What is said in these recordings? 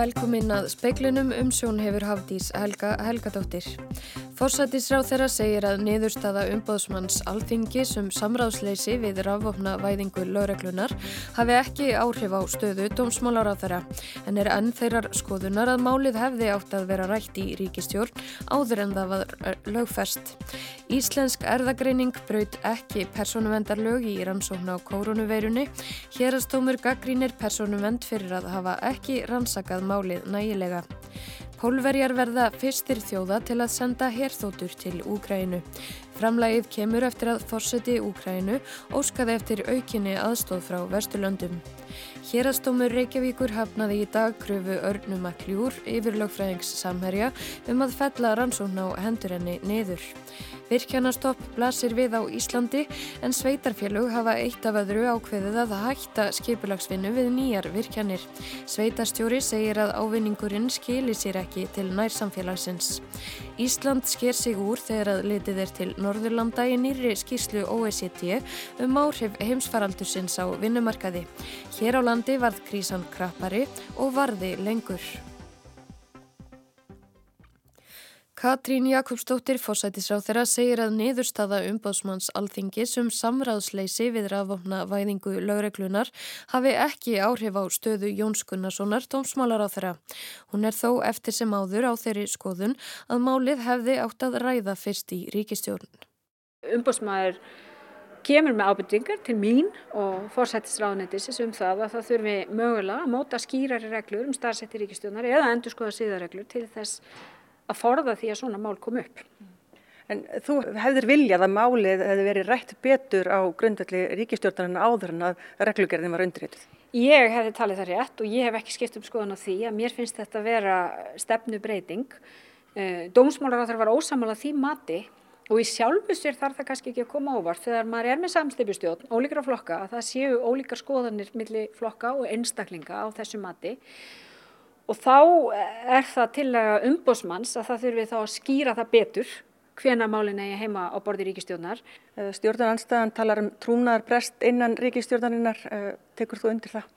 Velkomin að speiklinum um sjón hefur Hafdís Helga Helgadóttir. Forsættisráð þeirra segir að niðurstaða umbóðsmanns alþingis um samráðsleysi við rafvopna væðingu lögreglunar hafi ekki áhrif á stöðu dómsmálar á þeirra en er enn þeirrar skoðunar að málið hefði átt að vera rætt í ríkistjórn áður en það var eh, lögfest. Íslensk erðagreining braut ekki personuvendarlög í rannsókn á koronaveirunni. Hérastómur gaggrínir personuvend fyrir að hafa ekki rannsakað málið nægilega. Pólverjar verða fyrstir þjóða til að senda herþótur til Úgrænu. Framlægið kemur eftir að fórseti Úgrænu óskaði eftir aukinni aðstóð frá Vesturlöndum. Hérastómur Reykjavíkur hafnaði í dag kröfu örnum að kljúr yfir lögfræðings samherja um að fella rannsókn á hendur henni niður. Virkjanastopp blasir við á Íslandi en sveitarfélug hafa eitt af öðru ákveðið að hætta skipulagsvinnu við nýjar virkjanir. Sveitarstjóri segir að ávinningurinn skilir sér ekki til nærsamfélagsins. Ísland sker sig úr þegar að litið er til Norðurlanda í nýri skýrslu OECD um áhrif heimsfaraldursins á vinnumarkaði. Hér á landi varð krísan krappari og varði lengur. Katrín Jakobsdóttir, fósætisráð þeirra, segir að niðurstaða umbóðsmanns alþingis um samráðsleysi við rafofna væðingu lögreglunar hafi ekki áhrif á stöðu Jóns Gunnarssonar tómsmálar á þeirra. Hún er þó eftir sem áður á þeirri skoðun að málið hefði átt að ræða fyrst í ríkistjórn. Umbóðsmaður kemur með ábyrtingar til mín og fórsættisráðnetis um það að það þurfi mögulega að móta skýrari reglur um starfsætti ríkistjónar eða endur skoða síðarreglur til þess að forða því að svona mál kom upp. En þú hefðir viljað að málið hefði verið rætt betur á grundvelli ríkistjórnarinn áður en að reglugerðin var undirrituð? Ég hefði talið það rétt og ég hef ekki skipt um skoðan á því að mér finnst þetta að vera stefnu breyting. Eh, Dómsmálar á þar var ósamála því mati og í sjálfu sér þarf það kannski ekki að koma óvart þegar maður er með samstipustjórn, ólíkar á flokka, að það séu ólíkar skoðanir millir flokka og einstaklinga á þessu mati og þá er það tillega umbósmanns að það þurfi þá að skýra það betur hvena málin eigi heima á borði ríkistjórnar. Stjórnarnanstæðan talar um trúnaðar brest innan ríkistjórnarinnar, eh, tekur þú undir það?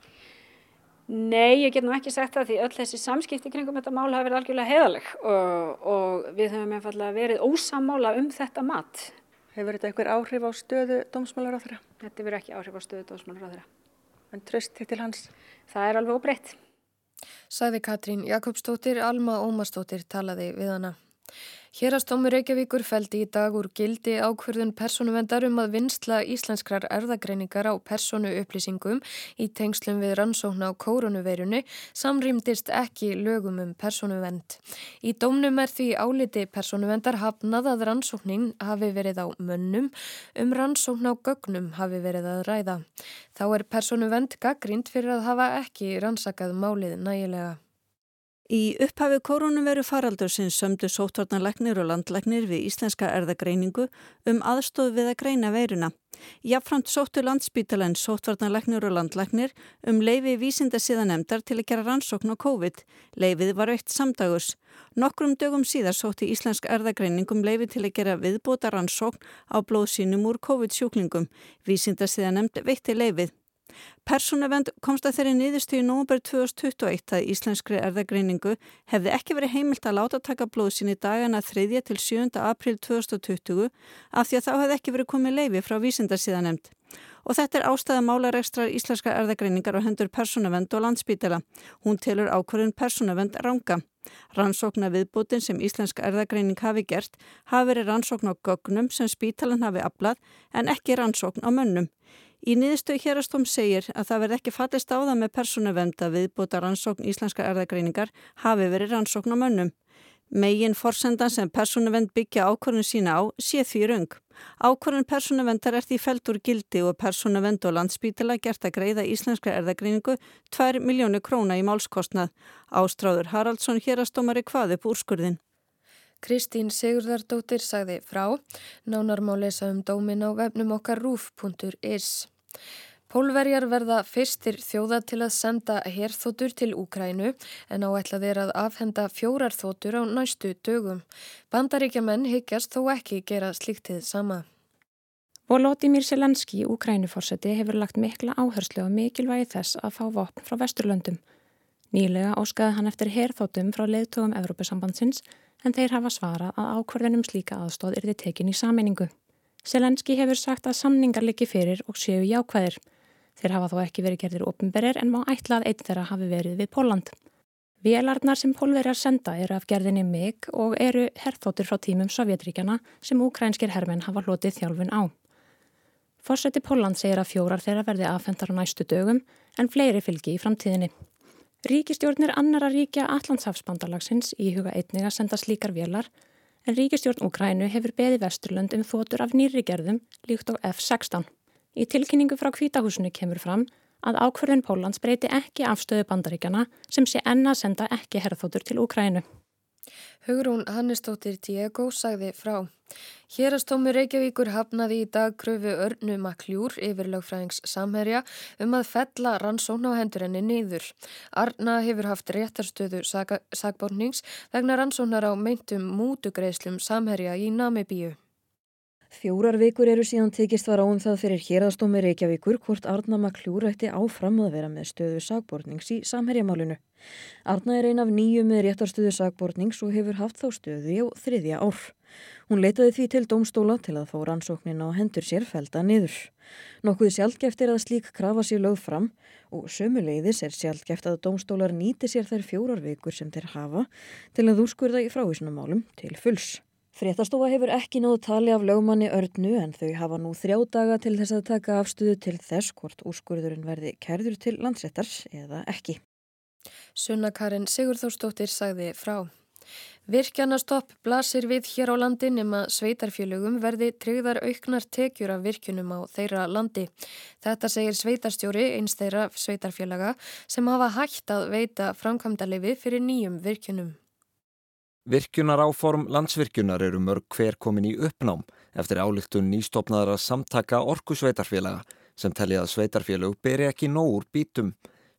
Nei, ég get nú ekki sagt það því öll þessi samskipti kringum þetta mál hafa verið algjörlega heðaleg og, og við höfum einfallega verið ósamála um þetta mat. Hefur þetta eitthvað áhrif á stöðu dómsmálar á þeirra? Þetta verið ekki áhrif á stöðu dómsmálar á þeirra. En tröst til hans? Það er alveg óbreytt. Sæði Katrín Jakobsdóttir, Alma Ómarsdóttir talaði við hana. Hérastómur Reykjavíkur feldi í dag úr gildi ákverðun personuvendar um að vinsla íslenskrar erðagreiningar á personu upplýsingum í tengslum við rannsókn á koronaveirunni samrýmdist ekki lögum um personuvend. Í dómnum er því áliti personuvendar hafnað að rannsóknin hafi verið á mönnum, um rannsókn á gögnum hafi verið að ræða. Þá er personuvend gaggrind fyrir að hafa ekki rannsakað málið nægilega. Í upphafi koronaviru faraldur sem sömdu sótvarnarlegnir og landlegnir við íslenska erðagreiningu um aðstóð við að greina veiruna. Jáframt sóttu landsbítalinn sótvarnarlegnir og landlegnir um leifi vísinda síðanemdar til að gera rannsókn á COVID. Leifið var eitt samdagus. Nokkrum dögum síðar sótti íslensk erðagreiningum leifi til að gera viðbóta rannsókn á blóðsínum úr COVID sjúklingum. Vísinda síðanemd veitti leifið. Persónavend komst að þeirri niðurstu í nógumber 2021 að íslenskri erðagreiningu hefði ekki verið heimilt að láta taka blóð sín í dagana 3. til 7. april 2020 af því að þá hefði ekki verið komið leifi frá vísindarsíðanemnd. Og þetta er ástæða málarekstrar íslenska erðagreiningar á hendur persónavend og landsbítela. Hún telur ákvörðun persónavend ranga. Rannsóknar viðbútin sem íslenska erðagreining hafi gert hafi verið rannsókn á gögnum sem spítalan hafi aflað en ekki rannsókn á mönnum. Í niðurstöðu hérastóm segir að það verð ekki fallist á það með persónuvend að viðbúta rannsókn íslenska erðagreiningar hafi verið rannsókn á mönnum. Megin forsendan sem persónuvend byggja ákvörðun sína á sé því rung. Ákvörðun persónuvendar er því feldur gildi og persónuvend og landsbítila gert að greiða íslenska erðagreiningu 2 miljónu króna í málskostnað. Ástráður Haraldsson hérastómari hvað upp úrskurðin. Kristín Sigurðardóttir sagði frá. Nánar má lesa um dómin á vefnum okkar rúf.is. Pólverjar verða fyrstir þjóða til að senda herþótur til Úkrænu en áætlað er að afhenda fjórar þótur á næstu dögum. Bandaríkjaman higgjast þó ekki gera slíktið sama. Volodymyr Selenski, Úkrænuforseti, hefur lagt mikla áherslu á mikilvægi þess að fá vopn frá Vesturlöndum. Nýlega óskaði hann eftir herþóttum frá leðtogum Evrópusambandsins en þeir hafa svarað að ákverðunum slíka aðstóð er þið tekin í sameiningu. Selenski hefur sagt að samningar liggi fyrir og séu jákvæðir. Þeir hafa þó ekki verið gerðir ofinberir en má ætla að einn þeirra hafi verið við Póland. Vélarnar sem pólverjar senda eru af gerðinni MIG og eru herþóttur frá tímum Sovjetríkjana sem ukrænskir hermenn hafa hlotið þjálfun á. Fórseti Póland segir að fjórar þeirra verði aðfendar á næstu dögum en fleiri fylgi í framtíðinni. Ríkistjórnir annara ríkja Allandshafsbandalagsins í huga einnig að senda slíkar vélar en ríkistjórn Ukrænu hefur beði Vesturlund um þotur af nýri gerðum líkt á F-16. Í tilkynningu frá kvítahúsinu kemur fram að ákverðin Pólans breyti ekki afstöðu bandaríkjana sem sé enna senda ekki herðþótur til Ukrænu. Hugrún Hannestóttir Diego sagði frá. Hérastómi Reykjavíkur hafnaði í dag kröfu örnu makljúr yfir lögfræðings samherja um að fella rannsóna á hendur henni niður. Arna hefur haft réttarstöðu sagbórnings vegna rannsónar á meintum mútugreislum samherja í Namibíu. Fjórar vikur eru síðan tekist var á um það fyrir hérastómi Reykjavíkur hvort Arna Makljúr ætti áfram að vera með stöðu sagbornings í samherjamálinu. Arna er ein af nýju með réttarstöðu sagbornings og hefur haft þá stöðu á þriðja ár. Hún leitaði því til domstóla til að fá rannsóknin á hendur sér felda niður. Nokkuð sjálfgeft er að slík krafa sér lögð fram og sömuleiðis er sjálfgeft að domstólar nýti sér þær fjórar vikur sem þeir hafa til að úrskurða í frávísunumálum til fulls. Fréttastofa hefur ekki náðu tali af lögmanni örnu en þau hafa nú þrjá daga til þess að taka afstuðu til þess hvort úrskurðurinn verði kærður til landsettars eða ekki. Sunna Karin Sigurþórsdóttir sagði frá. Virkjanastopp blasir við hér á landi nema sveitarfjölugum verði tryggðar auknar tekjur af virkjunum á þeirra landi. Þetta segir sveitarstjóri eins þeirra sveitarfjölaga sem hafa hægt að veita framkvæmda lifi fyrir nýjum virkjunum. Virkjunar áform landsvirkjunar eru mörg hver komin í uppnám eftir álíktun nýstofnaðara samtaka orkusveitarfélaga sem telli að sveitarfélög beri ekki nógur bítum.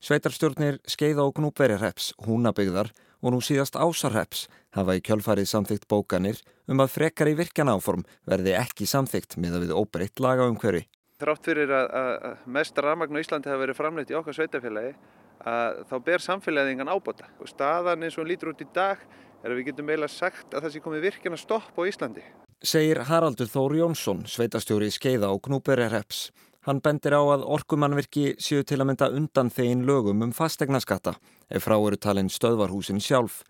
Sveitarstjórnir skeiða og gnúbverireps, húnabygðar og nú síðast ásarreps hafa í kjölfarið samþygt bókanir um að frekar í virkjana áform verði ekki samþygt miða við óbreytt laga um hverju. Þrátt fyrir að, að mest rafmagn á Íslandi hafa verið framleitt í okkar sveitarfélagi þá ber samfélagið engan ábota. Staðan eins og lítur út í dag er að við getum eiginlega sagt að það sé komið virkin að stopp á Íslandi. Segir Haraldur Þór Jónsson, sveitastjóri í Skeiða og Knúberi Reps. Hann bendir á að orkumannvirki séu til að mynda undan þegin lögum um fastegnaskatta ef frá eru talin stöðvarhúsin sjálf.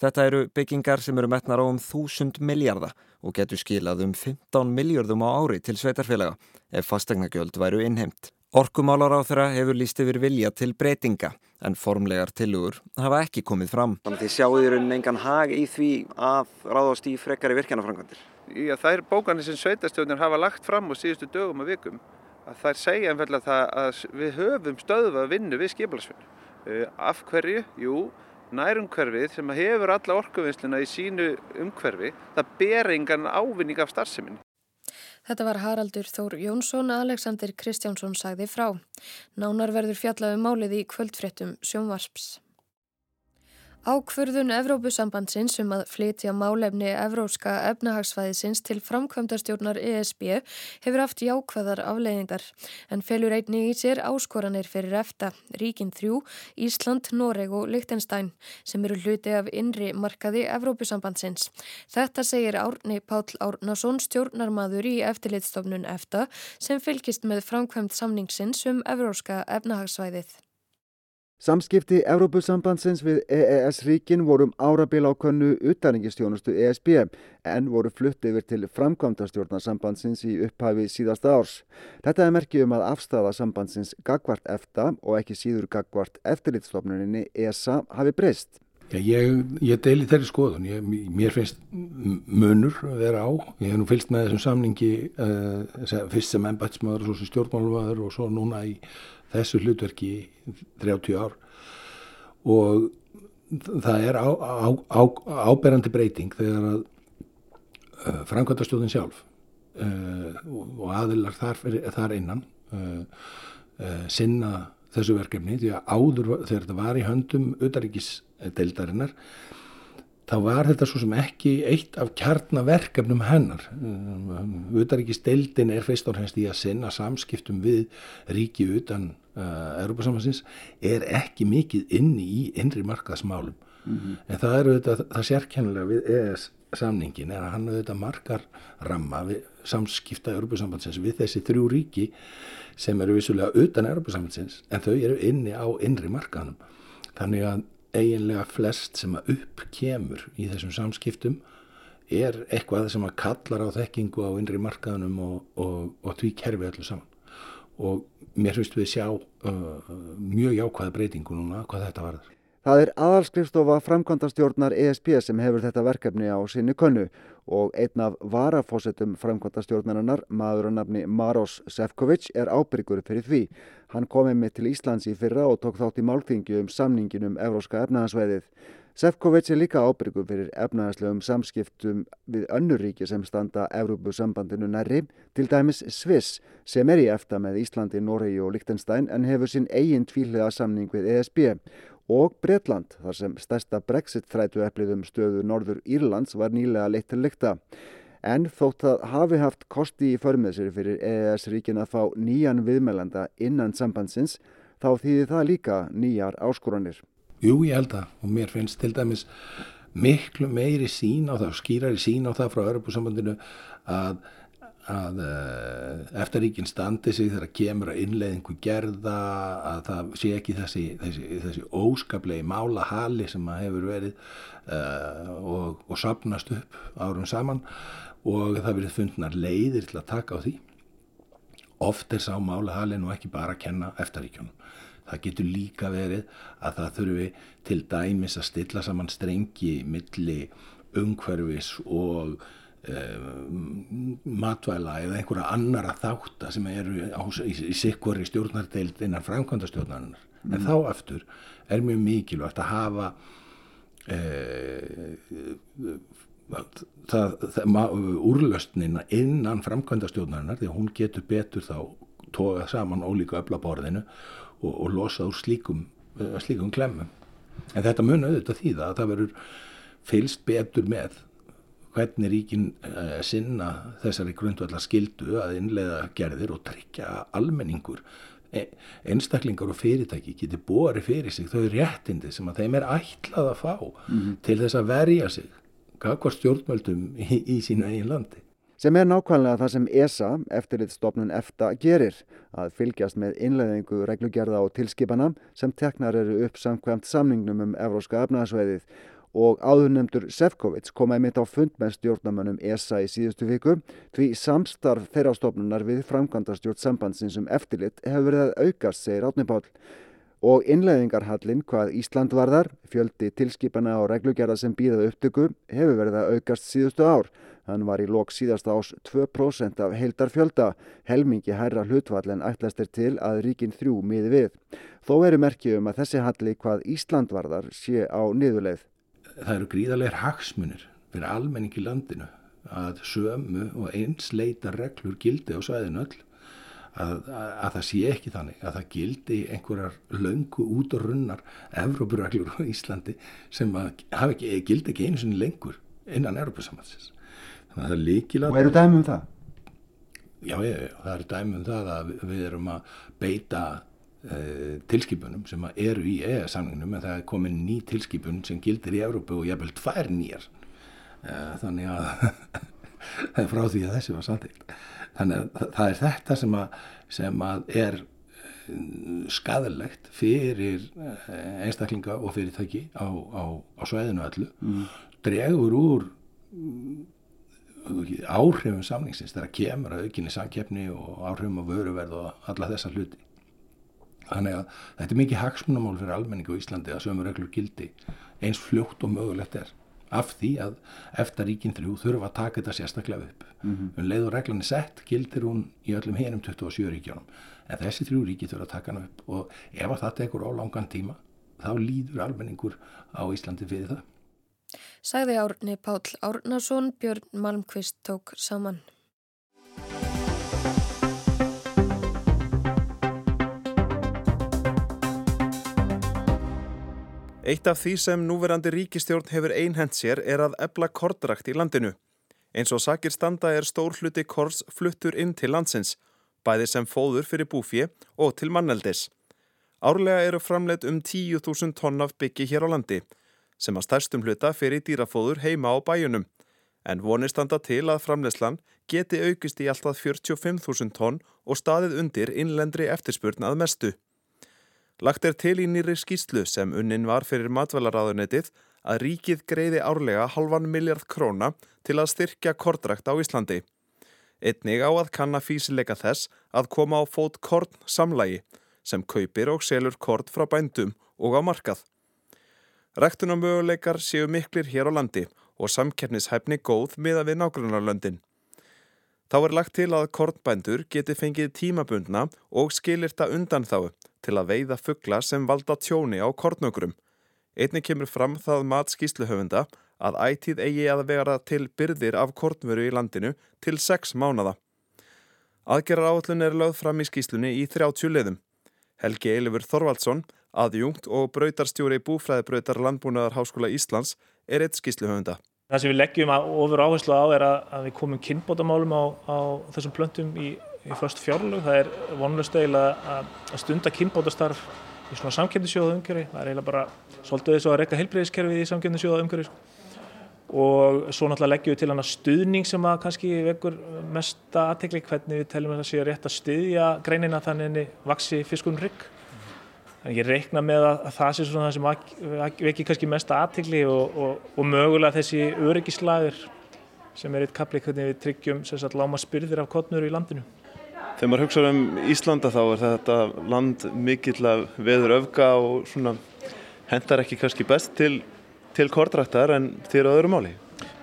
Þetta eru byggingar sem eru metnar á um þúsund miljarda og getur skilað um 15 miljardum á ári til sveitarfélaga ef fastegnagjöld væru innheimt. Orkumálar á þeirra hefur líst yfir vilja til breytinga en formlegar tilugur hafa ekki komið fram. Þannig að þið sjáu í rauninni engan hag í því að ráðast í frekari virkjanafrangandir. Já, þær bókanir sem sveitastjóðnir hafa lagt fram á síðustu dögum og vikum að þær segja einfallega það að við höfum stöðu að vinna við skipilagsvinnu. Uh, af hverju? Jú, nærumhverfið sem hefur alla orkuvinnsluna í sínu umhverfi, það ber engan ávinning af starfseminni. Þetta var Haraldur Þór Jónsson, Alexander Kristjánsson sagði frá. Nánar verður fjallað um málið í kvöldfréttum sjónvarsps. Ákfurðun Evrópusambandsins um að flytja málefni Evróska efnahagsfæðisins til framkvæmdastjórnar ESB hefur haft jákvæðar afleiðingar en felur einni í sér áskoranir fyrir EFTA, Ríkin 3, Ísland, Noreg og Lichtenstein sem eru hluti af innri markaði Evrópusambandsins. Þetta segir Árni Páll Árnason stjórnarmadur í eftirlitstofnun EFTA sem fylgist með framkvæmd samningsins um Evróska efnahagsfæðið. Samskipti Evrópusambandsins við EES-ríkin vorum árabil á könnu utaningistjónustu ESB en voru flutt yfir til framkvæmdastjórnarsambandsins í upphafi síðasta árs. Þetta er merkið um að afstafa sambandsins gagvart EFTA og ekki síður gagvart eftirlitstofnuninni ESA hafi breyst. Ég, ég deili þeirri skoðun. Ég, mér finnst munur að vera á. Ég hef nú fylst með þessum samningi uh, fyrst sem embætsmaður og svo sem stjórnmálmaður og svo núna í þessu hlutverki 30 ár. Og það er á, á, á, áberandi breyting þegar að uh, framkvæmtastjóðin sjálf uh, og aðilar þar, þar innan uh, sinna þessu verkefni. Því að áður þegar þetta var í höndum utaríkisdeildarinnar þá var þetta svo sem ekki eitt af kjarnaverkefnum hennar. Utaríkisdeildin er fyrst og fremst í að sinna samskiptum við ríki utan uh, Europasamansins er ekki mikið inni í innri markaðsmálum. Mm -hmm. En það er auðvitað, það sérkennilega við ES samningin er að hann auðvitað markar ramma við samskipta Europasambandsins við þessi þrjú ríki sem eru vissulega utan Europasambandsins en þau eru inni á innri markaðnum. Þannig að eiginlega flest sem að upp kemur í þessum samskiptum er eitthvað sem að kallar á þekkingu á innri markaðunum og, og, og því kerfi öllu saman og mér finnst við sjá uh, mjög jákvæða breytingu núna hvað þetta varður. Það er aðalskrifstofa framkvæmdastjórnar ESB sem hefur þetta verkefni á sinni könnu og einn af varafósettum framkvæmdastjórnarinnar, maður að nafni Maros Sefcovic, er ábyrgur fyrir því. Hann komið með til Íslands í fyrra og tók þátt í málþingju um samningin um Evróska efnahagsveiðið. Sefcovic er líka ábyrgur fyrir efnahagslegum samskiptum við önnuríki sem standa Evrópusambandinu nærri, til dæmis Sviss, sem er í efta með Íslandi, Noregi og Liechtenstein en hefur sinn eigin tvílega samning við ESB og Bretland þar sem stærsta Brexit þrætu epliðum stöðu Norður Írlands var nýlega leitt til lykta. En þótt það hafi haft kosti í förmið sér fyrir EES-ríkin að fá nýjan viðmælanda innan sambandsins þá þýðir það líka nýjar áskoranir. Jú, ég held það og mér finnst til dæmis miklu meiri sín á það, skýrari sín á það frá Europasambandinu að að uh, eftirríkin standi sig þegar kemur að innleiðingu gerða að það sé ekki þessi, þessi, þessi óskaplegi mála hali sem að hefur verið uh, og, og sapnast upp árum saman og það verið fundnar leiðir til að taka á því. Oft er sá mála hali nú ekki bara að kenna eftirríkjunum það getur líka verið að það þurfi til dæmis að stilla saman strengi milli umhverfis og Um, matvæla eða einhverja annara þáttar sem eru á, í, í sikkori stjórnardeild innan framkvæmdastjórnarinnar. Mm. en þá aftur er mjög mikilvægt að hafa e, það, það, úrlöstnina innan framkvæmdastjórnarinnar því að hún getur betur þá tókað saman ólíka öflaborðinu og, og losað úr slíkum, e, slíkum klemmum en þetta mun auðvitað því að það verður fylst betur með hvernig ríkin uh, sinna þessari grundvallar skildu að innleiða gerðir og tryggja almenningur e, einstaklingar og fyrirtæki getur bori fyrir sig þau réttindi sem að þeim er ætlað að fá mm -hmm. til þess að verja sig hvað stjórnmöldum í, í sínu eigin landi. Sem er nákvæmlega það sem ESA, eftirlitstofnun EFTA, gerir að fylgjast með innleiðingu reglugerða og tilskipana sem teknar eru upp samkvæmt samningnum um Evróska efnaðsveiðið og áðurnemdur Sefcovic kom einmitt á fund með stjórnamönnum ESA í síðustu viku því samstarf þeirra stofnunar við framkvæmdastjórn sambandsins um eftirlit hefur verið að aukast, segir Átni Pál. Og innleiðingarhallin hvað Ísland varðar, fjöldi tilskipana og reglugjara sem býðað upptöku, hefur verið að aukast síðustu ár. Hann var í lok síðasta ás 2% af heildar fjölda, helmingi hærra hlutvall en ætlastir til að ríkin þrjú miði við. Þó eru merkjum um að þessi halli hvað Ísland varðar sé á niðuleið það eru gríðarlegar hagsmunir fyrir almenning í landinu að sömu og einsleita reglur gildi á svæðinu öll að, að, að það sé ekki þannig að það gildi einhverjar löngu út og runnar Evrópureglur á Íslandi sem hafa ekki, gildi ekki einu sinni lengur innan Evrópusamhansins þannig að það er líkilega Og eru dæmum það? Já, ég, það eru dæmum það að við erum að beita uh, tilskipunum sem eru í EES-samningnum en það er komin ný tilskipun sem gildir í Európu og jæfnvel tvær nýjar. Uh, þannig að frá því að þessi var samtilt þannig að það er þetta sem að, sem að er eh, skadalegt fyrir einstaklinga og fyrirtæki á, á, á sveðinu öllu mm. dregur úr áhrifum samningsins þegar kemur að aukinni samkeppni og áhrifum á vöruverð og alla þessa hluti. Þannig að þetta er mikið hagsmunamál fyrir almenningu í Íslandi að sömur reglur gildi eins fljótt og mögulegt er af því að eftir ríkinn þrjú þurfa að taka þetta sérstaklega upp. Mm -hmm. Um leið og reglan er sett gildir hún í öllum hinum 27 ríkjónum en þessi þrjú ríki þurfa að taka hana upp og ef að það tekur á langan tíma þá líður almenningur á Íslandi fyrir það. Sæði Árni Pál Árnason, Björn Malmqvist tók saman. Eitt af því sem núverandi ríkistjórn hefur einhent sér er að ebla kordrakt í landinu. Eins og sakir standa er stór hluti kors fluttur inn til landsins, bæði sem fóður fyrir búfið og til manneldis. Árlega eru framleitt um 10.000 tonn af byggi hér á landi, sem að stærstum hluta fyrir dýrafóður heima á bæjunum. En vonir standa til að framleyslan geti aukist í alltaf 45.000 tonn og staðið undir innlendri eftirspurn að mestu. Lagt er til í nýri skýslu sem unnin var fyrir matvælaraðunetið að ríkið greiði árlega halvan miljard króna til að styrkja kordrakt á Íslandi. Einnig á að kanna físileika þess að koma á fót korn samlægi sem kaupir og selur kort frá bændum og á markað. Ræktunarmöguleikar séu miklir hér á landi og samkernnishæfni góð miða við nágrunarlöndin. Þá er lagt til að kornbændur geti fengið tímabundna og skilirta undan þá til að veiða fuggla sem valda tjóni á kornökrum. Einnig kemur fram það mat skýsluhöfunda að ætíð eigi að vera til byrðir af kornveru í landinu til 6 mánada. Aðgerrar áallun er lögð fram í skýslunni í 30 liðum. Helgi Eilifur Þorvaldsson, aðjungt og brautarstjóri búfræðibrautar Landbúnaðar Háskóla Íslands er eitt skýsluhöfunda. Það sem við leggjum ofur áherslu á er að við komum kynbótamálum á, á þessum plöntum í, í först fjárlög. Það er vonlust eiginlega að, að stunda kynbótastarf í svona samkjöndisjóða umhverfi. Það er eiginlega bara svolítið þess að reyka heilbreyðiskerfið í samkjöndisjóða umhverfi. Og svo náttúrulega leggjum við til hana stuðning sem að kannski vekur mesta aðtekli hvernig við teljum að það sé rétt að stuðja greinina þannig vaksi fiskunum rygg. En ég reikna með að, að það sé svona það sem vekir kannski mesta aðtegli og, og, og mögulega þessi öryggislagur sem er eitt kapli hvernig við tryggjum láma spyrðir af kottnur í landinu. Þegar maður hugsaður um Íslanda þá er þetta land mikill að veður öfga og svona hendar ekki kannski best til, til kortrættar en þér á öðru máli.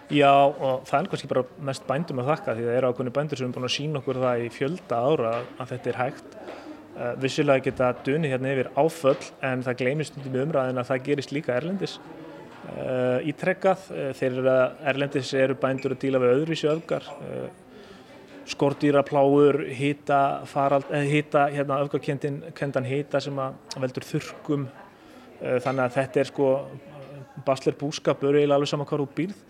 Já og það er kannski bara mest bændum að þakka því það eru ákveðni bændur sem er búin að sína okkur það í fjölda ára að þetta er hægt. Uh, vissulega geta dunni hérna yfir áföll en það gleymist með umræðin að það gerist líka erlendis. Uh, ítrekkað uh, þegar erlendis eru bændur að díla við öðruvísi öfgar skordýrapláur hýta hýta hérna öfgarkendan hýta sem að veldur þurkum þannig að þetta er sko basler búskapur eiginlega alveg saman hvað úr býrð.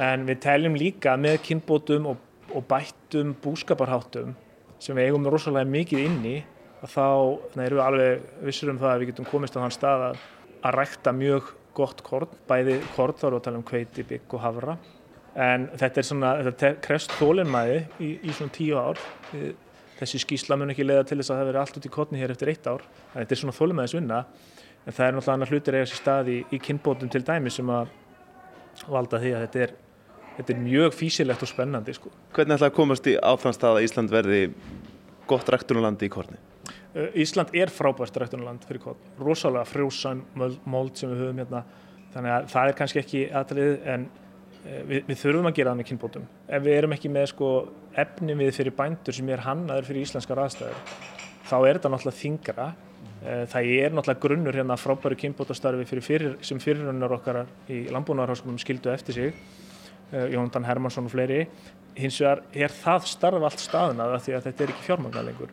En við teljum líka með kynbótum og, og bættum búskaparháttum sem við eigum rosalega mikið inni þá erum við alveg vissur um það að við getum komist á þann stað að, að rækta mjög gott korn, bæði korn þá erum við að tala um kveiti, bygg og havra en þetta er svona, þetta krefst þólinnmæði í, í svona tíu ár. Þessi skýsla mun ekki leiða til þess að það veri allt út í korni hér eftir eitt ár. En þetta er svona þólinnmæðisvinna en það er náttúrulega annar hlutir eiga sér stað í, í kynbótum til dæmi sem að valda því að þetta er, þetta er mjög físilegt og spennandi sko. Hvernig ætlaði að komast í áframstað að Ísland verði gott ræktunulandi í korni? Eh, Ísland er frábært rættunarland fyrir kott, rosalega frjósam mold sem við höfum hérna, þannig að það er kannski ekki aðtalið en við, við þurfum að gera það með kynbótum. Ef við erum ekki með sko, efni við fyrir bændur sem er hannaður fyrir íslenskar aðstæður, þá er þetta náttúrulega þingra. Eh, það er náttúrulega grunnur hérna frábæru kynbótastarfi fyrir fyrir, sem fyrirrunnar okkar í Landbúnaðarháskunum skildu eftir sig, Jóndan Hermansson og fleiri. Hins vegar er það starf allt staðnað því að þetta er ekki fjármagnar lengur.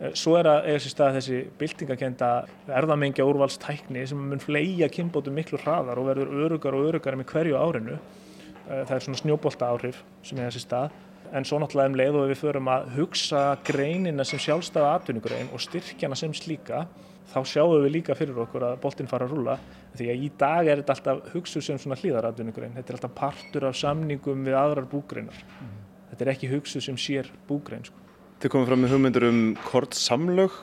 Eh, svo er að eiga sér stað þessi byltingakenda erðamengja úrvalstækni sem mun fleia kynbótum miklu hraðar og verður örugar og örugar með hverju árinu. Eh, það er svona snjóbolta áhrif sem eiga sér stað. En svo náttúrulega um leið og við förum að hugsa greinina sem sjálfstæða atvinnugrein og styrkjana sem slíka, þá sjáum við líka fyrir okkur að boltinn fara að rúla. Því að í dag er þetta alltaf hugsuð sem svona hlýðaratvinnugrein. Þetta er alltaf partur af samningum við aðrar búgreinar. Mm. Þetta er ekki hugsuð sem sér búgrein. Sko. Þið komum fram með hugmyndur um kortsamlög.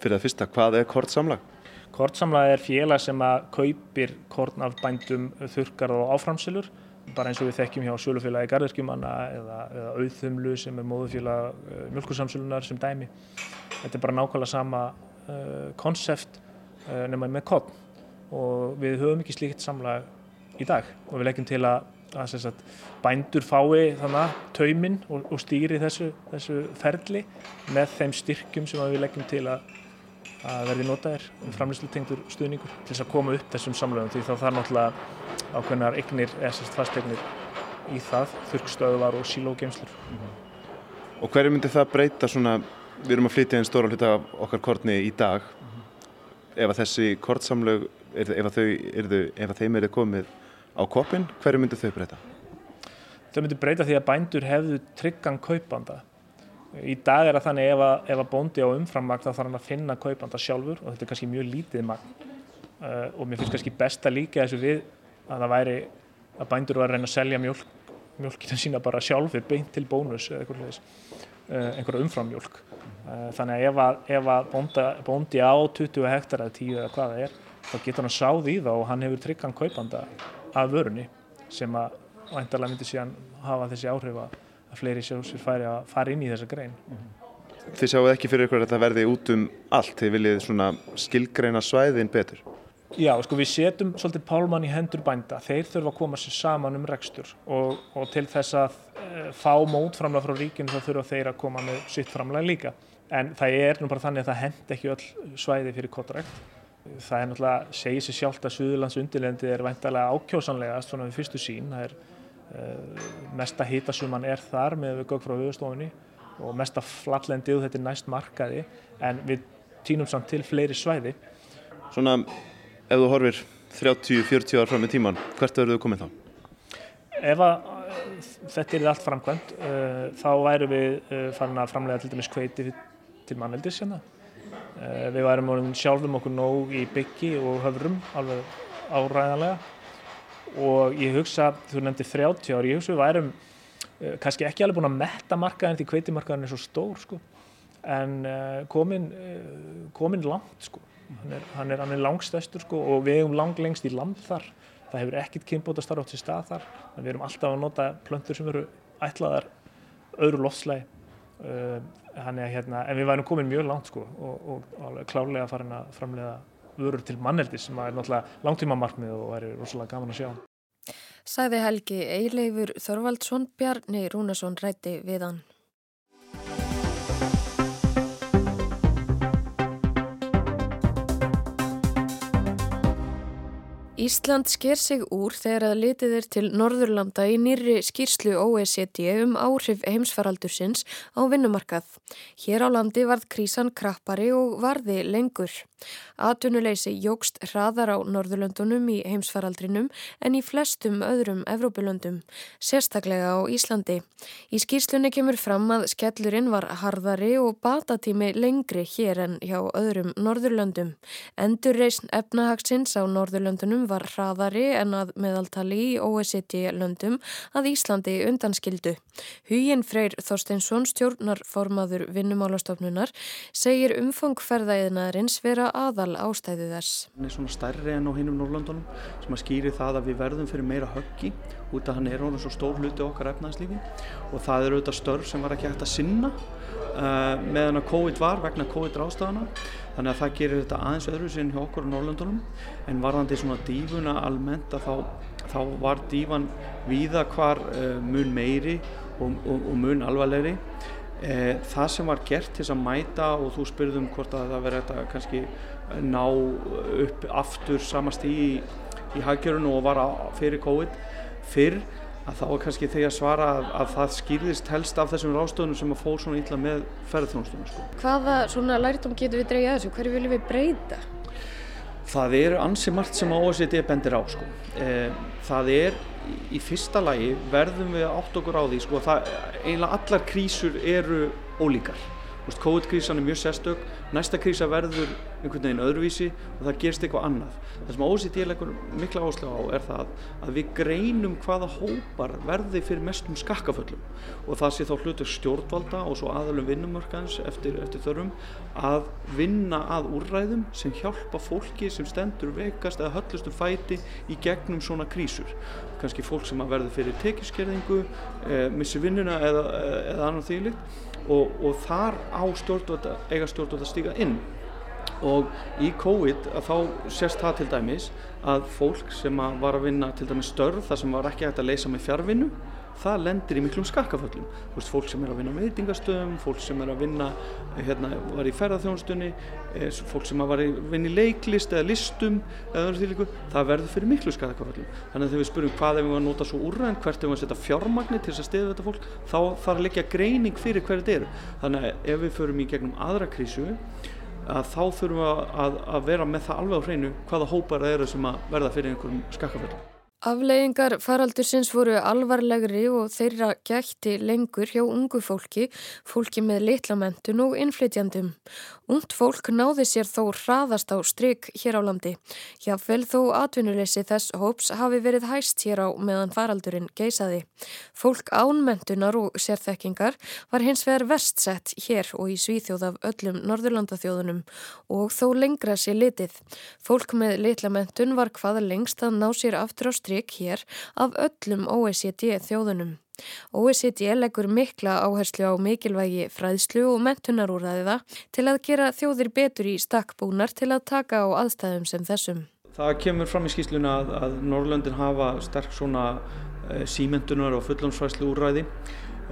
Fyrir það fyrsta, hvað er kortsamlag? Kortsamlag er félag sem að kaupir korn af bændum þurkar og áframsilur bara eins og við þekkjum hjá sjölufélagi garðirkjumanna eða, eða auðþumlu sem er móðufélag uh, mjölkursamsölunar sem dæmi. Þetta er bara nákvæmlega sama konsept uh, uh, nema með korn og við höfum ekki slíkt samlag í dag og við leggjum til að að sagt, bændur fái þannig tauminn og, og stýri þessu, þessu ferli með þeim styrkjum sem við leggjum til að, að verði notaðir um framlýslu tengdur stuðningur til þess að koma upp þessum samlöfum því þá þarf náttúrulega ákveðnar eignir eða sérst fastegnir í það þurrstöðuvar og sílógeimslur mm -hmm. Og hverju myndi það breyta svona, við erum að flytja einn stóra hluta af okkar kortni í dag mm -hmm. ef að þessi kortsamlög ef, ef, þau, ef þeim eru komið á koppin, hverju myndu þau breyta? Þau myndu breyta því að bændur hefðu tryggan kaupanda. Í dag er það þannig ef að, ef að bóndi á umframmagn þá þarf hann að finna kaupanda sjálfur og þetta er kannski mjög lítið magn uh, og mér finnst kannski best að líka þessu við að það væri að bændur var að reyna að selja mjölk, mjölkina sína bara sjálfur beint til bónus eða uh, einhverja umframmjölk. Uh, þannig að ef að, ef að bónda, bóndi á 20 hektar eða 10 eða hvað það er þá getur hann sáð í það og hann hefur tryggan kaupanda af vörunni sem að væntalega myndi síðan hafa þessi áhrif að fleiri sjósir færi að fara inn í þessa grein. Þið sjáu ekki fyrir ykkur að þetta verði út um allt, þið viljið svona skilgreina svæðin betur? Já, sko við setjum svolítið pálmann í hendur bænda, þeir þurfa að koma sér saman um rekstur og, og til þess að e, fá mótframlega frá ríkinu þá þurfa þeir að koma með sitt framlega líka. En það er nú bara þannig að það hend ekki öll svæði fyrir kottrækt Það er náttúrulega, segir sér sjálft að Suðurlands undirlendi er væntalega ákjósanlegast svona við fyrstu sín. Það er mesta hítasuman er þar með við gögg frá höfustofunni og mesta fallendið þetta er næst markaði en við týnum samt til fleiri svæði. Svona, ef þú horfir 30-40 ár fram í tíman, hvert verður þú komið þá? Ef að þetta er allt framkvæmt, uh, þá væru við uh, farin að framlega til dæmis kveiti til manneldis hérna Eh, við værum sjálfum okkur nóg í byggi og höfrum alveg áræðanlega og ég hugsa, þú nefndi 30 ár, ég hugsa við værum uh, kannski ekki alveg búin að metta markaðin því kveitimarkaðin er svo stór sko. En uh, komin, uh, komin langt sko, hann er, hann er, hann er langstæstur sko og við hefum lang lengst í land þar, það hefur ekkert kynbóta starf átt í stað þar, við erum alltaf að nota plöntur sem eru ætlaðar öðru að hérna, en við værum komin mjög langt sko og, og klárlega farin að framlega vörur til manneldis sem er náttúrulega langtíma markmið og væri rosalega gaman að sjá. Sæði Helgi Eileifur Þorvaldsson Bjarni Rúnarsson rætti við hann. Ísland sker sig úr þegar að litið er til Norðurlanda í nýri skýrslu OECD um áhrif heimsfaraldursins á vinnumarkað. Hér á landi varð krísan krappari og varði lengur. Atunuleysi jógst hraðar á Norðurlöndunum í heimsfaraldrinum en í flestum öðrum Evrópulöndum, sérstaklega á Íslandi. Í skýrslunni kemur fram að skellurinn var harðari og batatími lengri hér en hjá öðrum Norðurlöndum. Endurreysn efnahagsins á Norðurlöndunum var hraðari en að meðaltali í OECD-löndum að Íslandi undanskildu. Huginn Freyr Þorsteinsson, stjórnarformaður vinnumálastofnunar, segir umfangferðaðiðnaðarins vera aðal ástæðu þess. Hann er svona stærri enn á hinnum Norrlandunum sem að skýri það að við verðum fyrir meira höggi út af hann er orðin svo stór hluti okkar efnæðslífi og það eru auðvitað störf sem var ekki hægt að sinna uh, meðan að COVID var vegna COVID rástafana þannig að það gerir þetta aðeins öðru sinn hjá okkur á Norrlandunum en varðandi svona dífuna almennt að þá, þá var dífan víða hvar uh, mun meiri og, og, og mun alvarlegri Eh, það sem var gert til að mæta og þú spurðum hvort að það verði þetta kannski ná upp aftur samast í, í haggjörun og var fyrir COVID fyrr að þá var kannski þegar að svara að, að það skýrðist helst af þessum rástöðunum sem að fóð svona ítla með ferðarþjónustunum. Sko. Hvaða svona læritum getur við dreyja þessu? Hverju viljum við breyta? Það eru ansi margt sem að OECD bendir á. Sko. Eh, það er í fyrsta lagi verðum við átt okkur á því sko það eiginlega allar krísur eru ólíkar COVID-krísan er mjög sérstök, næsta krísa verður einhvern veginn öðruvísi og það gerst eitthvað annað. Það sem OECD leggur mikla áherslu á er það að við greinum hvaða hópar verði fyrir mestum skakkaföllum og það sé þá hlutur stjórnvalda og svo aðalum vinnumörkans eftir, eftir þörfum að vinna að úrræðum sem hjálpa fólki sem stendur veikast eða höllustum fæti í gegnum svona krísur. Kanski fólk sem verður fyrir tekiskerðingu, eh, missi vinnuna eða, eða annar þýlikt og, og þar á stjórnvölda, eiga stjórnvölda stíga inn. Og í COVID að þá sést það til dæmis að fólk sem að var að vinna til dæmis störf þar sem var ekki hægt að leysa með fjárvinnu það lendir í miklum skakkaföllum. Veist, fólk sem er að vinna á veitingastöðum fólk sem er að vinna, hérna, var í ferðarþjónustunni eh, fólk sem var að vinna í leiklist eða listum eða líku, það verður fyrir miklu skakkaföllum. Þannig að þegar við spurum hvað ef við varum að nota svo úrræðin hvert ef við varum að setja fjármagnir til þess að stiða þetta fólk þá þarf að leggja greining fyrir hverju þetta eru. Þannig að ef við förum í gegnum aðra krísu að þá þurfum við að, að vera með það alveg á hreinu hvaða hópar það eru sem að verða fyrir einhverjum skakkaföldum. Afleggingar faraldursins voru alvarlegri og þeirra gætti lengur hjá ungu fólki, fólki með litlamentun og innflytjandum. Ungt fólk náði sér þó hraðast á stryk hér á landi. Jáfnvel þó atvinnuleysi þess hóps hafi verið hæst hér á meðan faraldurinn geisaði. Fólk ánmentunar og sérþekkingar var hins vegar verst sett hér og í svíþjóð af öllum Norðurlandaþjóðunum og þó lengra sér litið. Fólk með litlamentun var hvaða lengst að ná sér aftur á stryk hér af öllum OECD þjóðunum. OECD leggur mikla áherslu á mikilvægi fræðslu og mentunarúræðiða til að gera þjóðir betur í stakkbúnar til að taka á aðstæðum sem þessum. Það kemur fram í skýsluna að, að Norrlöndin hafa sterk svona e, símentunar og fullumsfræðslu úræði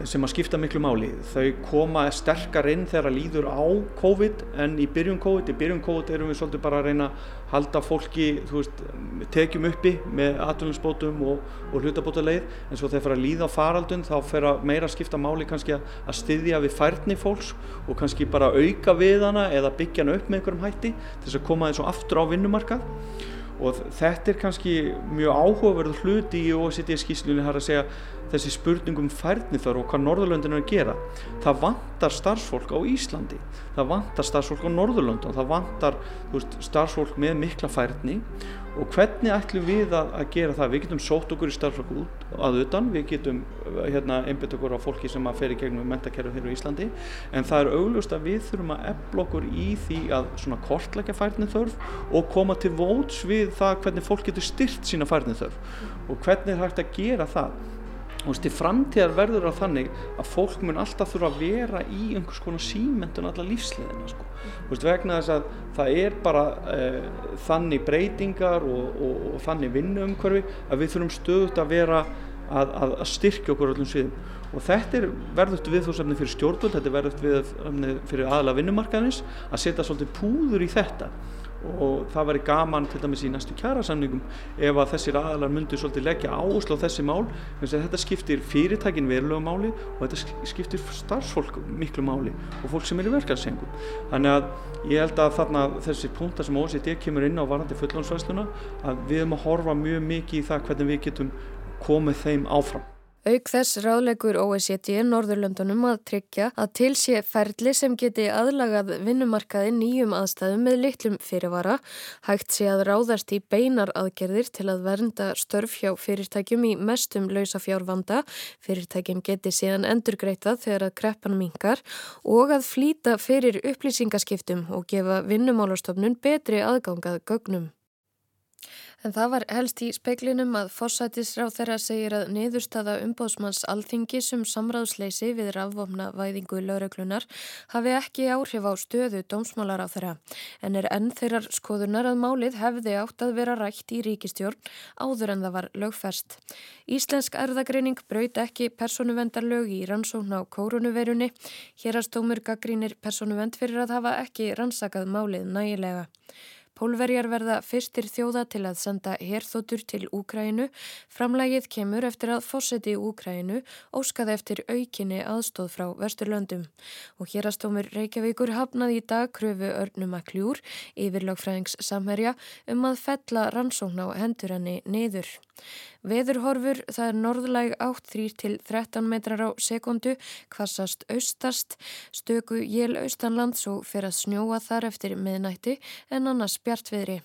sem að skipta miklu máli. Þau koma sterkar inn þegar líður á COVID en í byrjun COVID, í byrjun COVID erum við svolítið bara að reyna að halda fólki, þú veist, tekjum uppi með atvinninsbótum og, og hlutabóta leið en svo þegar að líða á faraldun þá fyrir að meira að skipta máli kannski að styðja við færni fólks og kannski bara auka við hana eða byggja hana upp með einhverjum hætti til þess að koma þessu aftur á vinnumarkað. Og þetta er kannski mjög áhugaverð hluti í OECD skýslunni har að segja þessi spurningum færni þar og hvað Norðurlöndin er að gera. Það vantar starfsfólk á Íslandi. Það vantar starfsfólk á Norðurlöndun það vantar veist, starfsfólk með mikla færni. Og hvernig ætlum við að, að gera það? Við getum sótt okkur í starfsfólk út að utan. Við getum hérna, einbit okkur á fólki sem að fer í gegnum mentakerfið hér á Íslandi. En það er auglust að við þurfum að ebla okkur í því að svona kortleggja færni þörf og koma til vóts við það hvernig fólk getur styrt sína færni þörf og hvernig er hægt að gera það og til framtíðar verður það þannig að fólk mun alltaf þurfa að vera í einhvers konar símentun alla lífsliðina sko. veist, vegna þess að það er bara uh, þannig breytingar og, og, og þannig vinnuumhverfi að við þurfum stöðut að vera að, að, að styrkja okkur öllum sviðum og þetta er verðugt viðfóðsefni fyrir stjórnvöld, þetta er verðugt viðfóðsefni fyrir aðla vinnumarkaðins að setja svolítið púður í þetta og það væri gaman til dæmis í næstu kjærasamningum ef að þessir aðalar myndir svolítið leggja áherslu á þessi mál. Þetta skiptir fyrirtækin verulegu máli og þetta skiptir starfsfólk miklu máli og fólk sem er í verkefnsengum þannig að ég held að þarna þessi punktar sem OCD kemur inn á varandi fullónsvæðsluna að við erum að horfa mjög mikið í það hvernig við getum komið þeim áfram Auk þess ráðlegur OECD Norðurlöndunum að tryggja að til sé ferli sem geti aðlagað vinnumarkaði nýjum aðstæðum með litlum fyrirvara, hægt sé að ráðast í beinar aðgerðir til að vernda störf hjá fyrirtækjum í mestum lausafjárvanda, fyrirtækjum geti síðan endurgreitað þegar að kreppan mingar og að flýta fyrir upplýsingaskiptum og gefa vinnumálastofnun betri aðgangað gögnum. En það var helst í speiklinum að fórsætisráð þeirra segir að niðurstaða umbóðsmanns alþingis um samráðsleysi við rafvofna væðingu lauröklunar hafi ekki áhrif á stöðu dómsmálar á þeirra en er enn þeirrar skoðunar að málið hefði átt að vera rætt í ríkistjórn áður en það var lögfest. Íslensk erðagreining braut ekki personuvendarlög í rannsókn á kórunuverunni. Hérastómur gaggrínir personuvend fyrir að hafa ekki rannsakað málið nægilega. Pólverjar verða fyrstir þjóða til að senda herþóttur til Úkrænu. Framlægið kemur eftir að fórseti Úkrænu óskaði eftir aukinni aðstóð frá Vesturlöndum. Og hérastómur Reykjavíkur hafnaði í dag kröfu örnum að kljúr yfirlagfræðings samherja um að fella rannsókn á hendur henni niður. Veðurhorfur það er norðlæg 8-3 til 13 metrar á sekundu, kvassast austast, stöku jél austanlands og fer að snjóa þar eftir miðnætti en annars bjartviðri.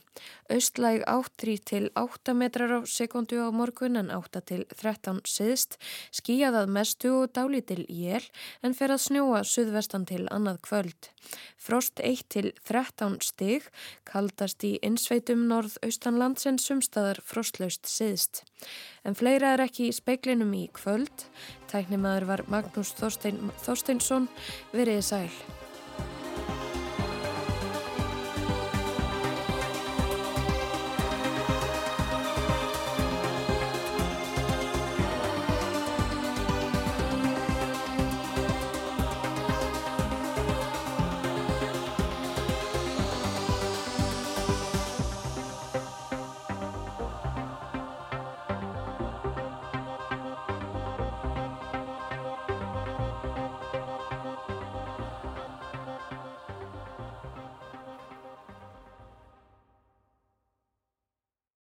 Austlæg 8-3 til 8 metrar á sekundu á morgun en 8 til 13 siðst, skíjaðað mestu og dálítil jél en fer að snjóa suðvestan til annað kvöld. Frost 1 til 13 stig, kaldast í insveitum norð-austanlands en sumstaðar frostlaust siðst. En fleira er ekki í speiklinum í kvöld. Tæknimaður var Magnús Þorstein, Þorsteinsson, veriði sæl.